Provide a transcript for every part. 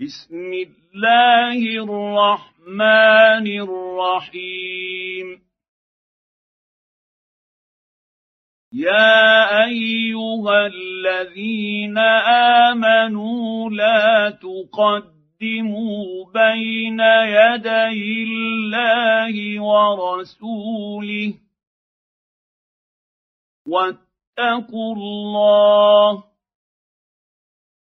بسم الله الرحمن الرحيم. يا أيها الذين آمنوا لا تقدموا بين يدي الله ورسوله واتقوا الله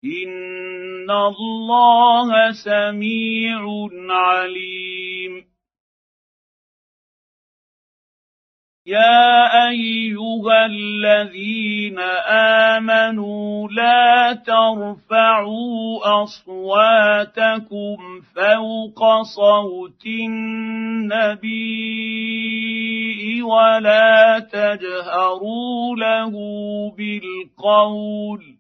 ان الله سميع عليم يا ايها الذين امنوا لا ترفعوا اصواتكم فوق صوت النبي ولا تجهروا له بالقول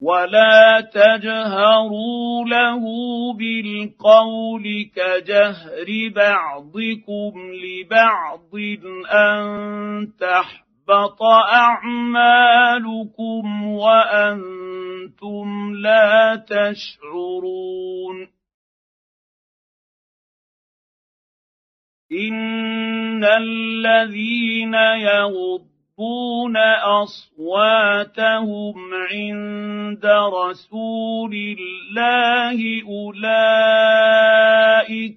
ولا تجهروا له بالقول كجهر بعضكم لبعض ان تحبط اعمالكم وأنتم لا تشعرون ان الذين يغضون يخفون أصواتهم عند رسول الله أولئك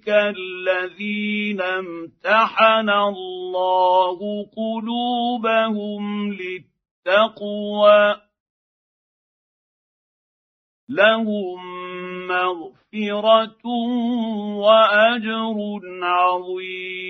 الذين امتحن الله قلوبهم للتقوى. لهم مغفرة وأجر عظيم.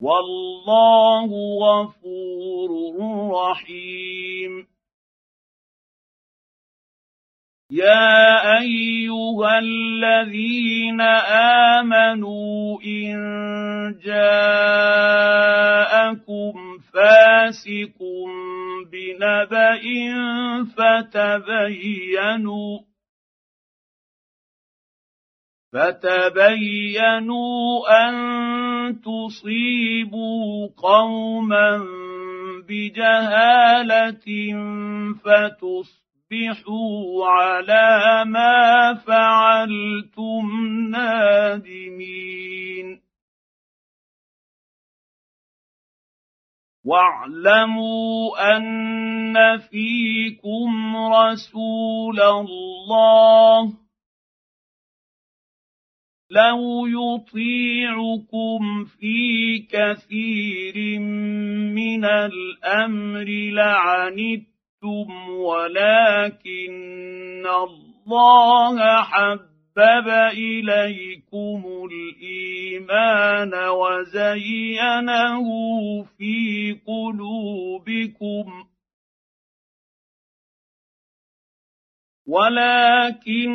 والله غفور رحيم. يا أيها الذين آمنوا إن جاءكم فاسق بنبأ فتبينوا فتبينوا أن تصيبوا قوما بجهالة فتصبحوا على ما فعلتم نادمين. واعلموا أن فيكم رسول الله لو يطيعكم في كثير من الامر لعنتم ولكن الله حبب اليكم الايمان وزينه في قلوبكم ولكن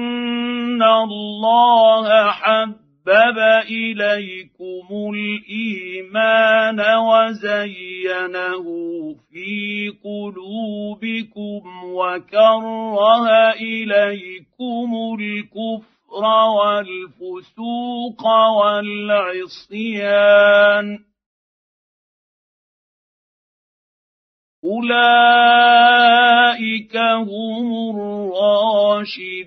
الله حبب إليكم الإيمان وزينه في قلوبكم وكره إليكم الكفر والفسوق والعصيان أولئك هم الراشدون.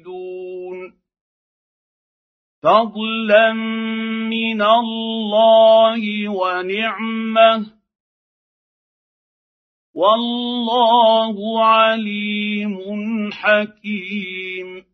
فضلا من الله ونعمة. والله عليم حكيم.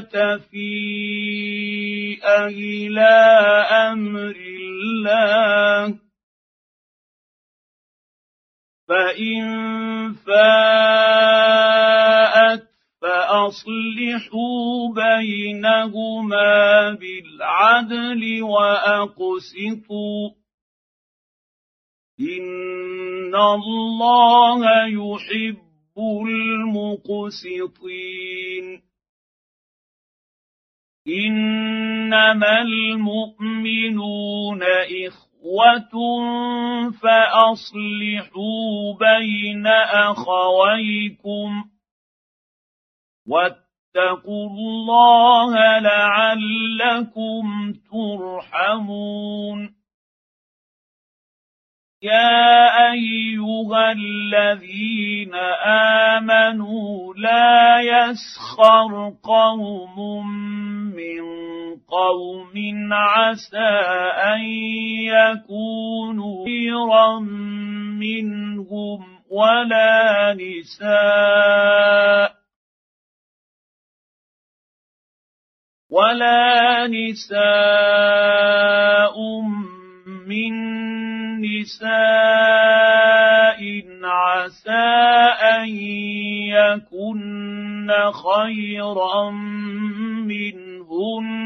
تفيء إلى أمر الله. فإن فاءت فأصلحوا بينهما بالعدل وأقسطوا. إن الله يحب المقسطين. إنما المؤمنون إخوة إخوة فأصلحوا بين أخويكم واتقوا الله لعلكم ترحمون يا ايها الذين امنوا لا يسخر قوم قوم عسى ان يكونوا خيرا منهم ولا نساء ولا نساء من نساء عسى ان يكن خيرا منهن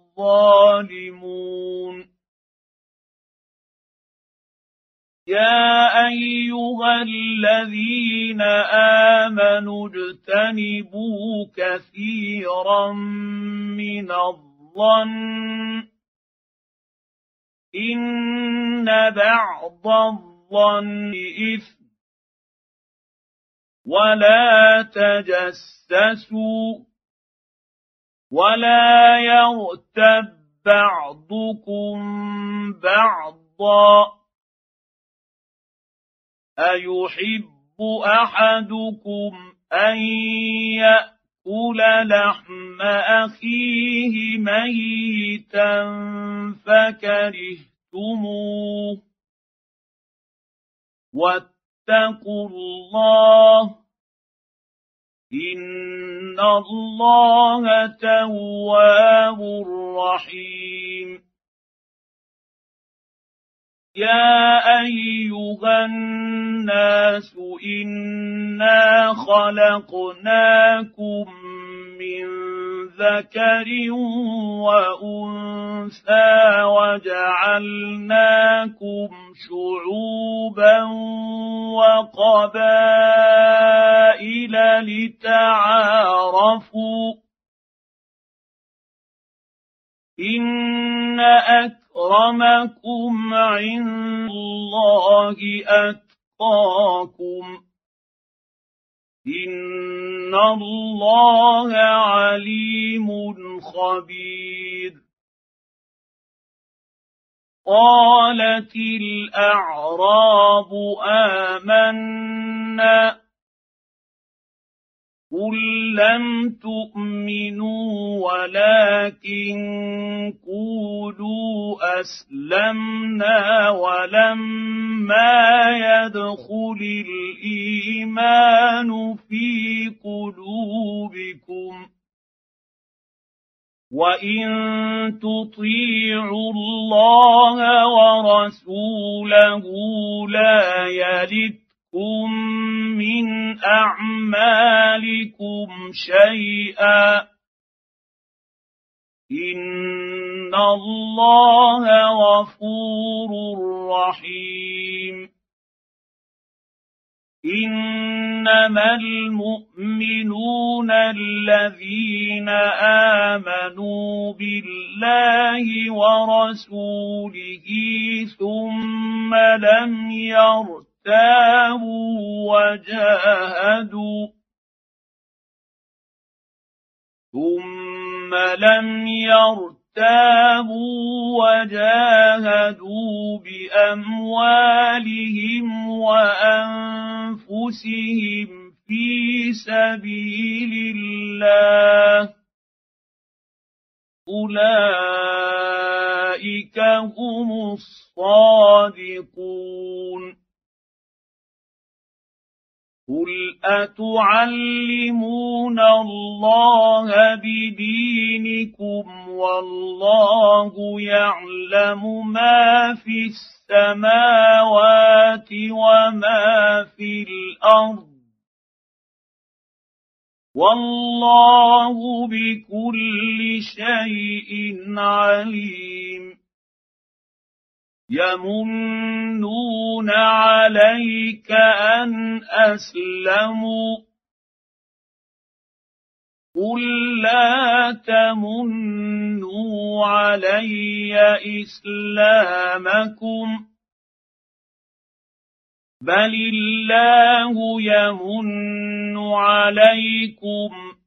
الظالمون. يا أيها الذين آمنوا اجتنبوا كثيرا من الظن. إن بعض الظن إثم. ولا تجسسوا. ولا يغتب بعضكم بعضا ايحب احدكم ان ياكل لحم اخيه ميتا فكرهتموه واتقوا الله ان الله تواب رحيم يا ايها الناس انا خلقناكم من ذكر وانثى وجعلناكم شعوبا وقبائل لتعارفوا إن أكرمكم عند الله أتقاكم إن الله عليم خبير قالت الأعراب آمنا قل لم تؤمنوا ولكن قولوا أسلمنا ولما يدخل الإيمان في قلوبكم وان تطيعوا الله ورسوله لا يلد لكم من اعمالكم شيئا ان الله غفور رحيم انما المؤمنون الذين امنوا بالله الله ورسوله ثم لم يرتابوا وجاهدوا ثم لم يرتابوا وجاهدوا بأموالهم وأنفسهم في سبيل الله. أولئك هم الصادقون. قل اتعلمون الله بدينكم والله يعلم ما في السماوات وما في الأرض والله بكل شيء عليم يمنون عليك ان اسلموا قل لا تمنوا علي اسلامكم بل الله يمن عليكم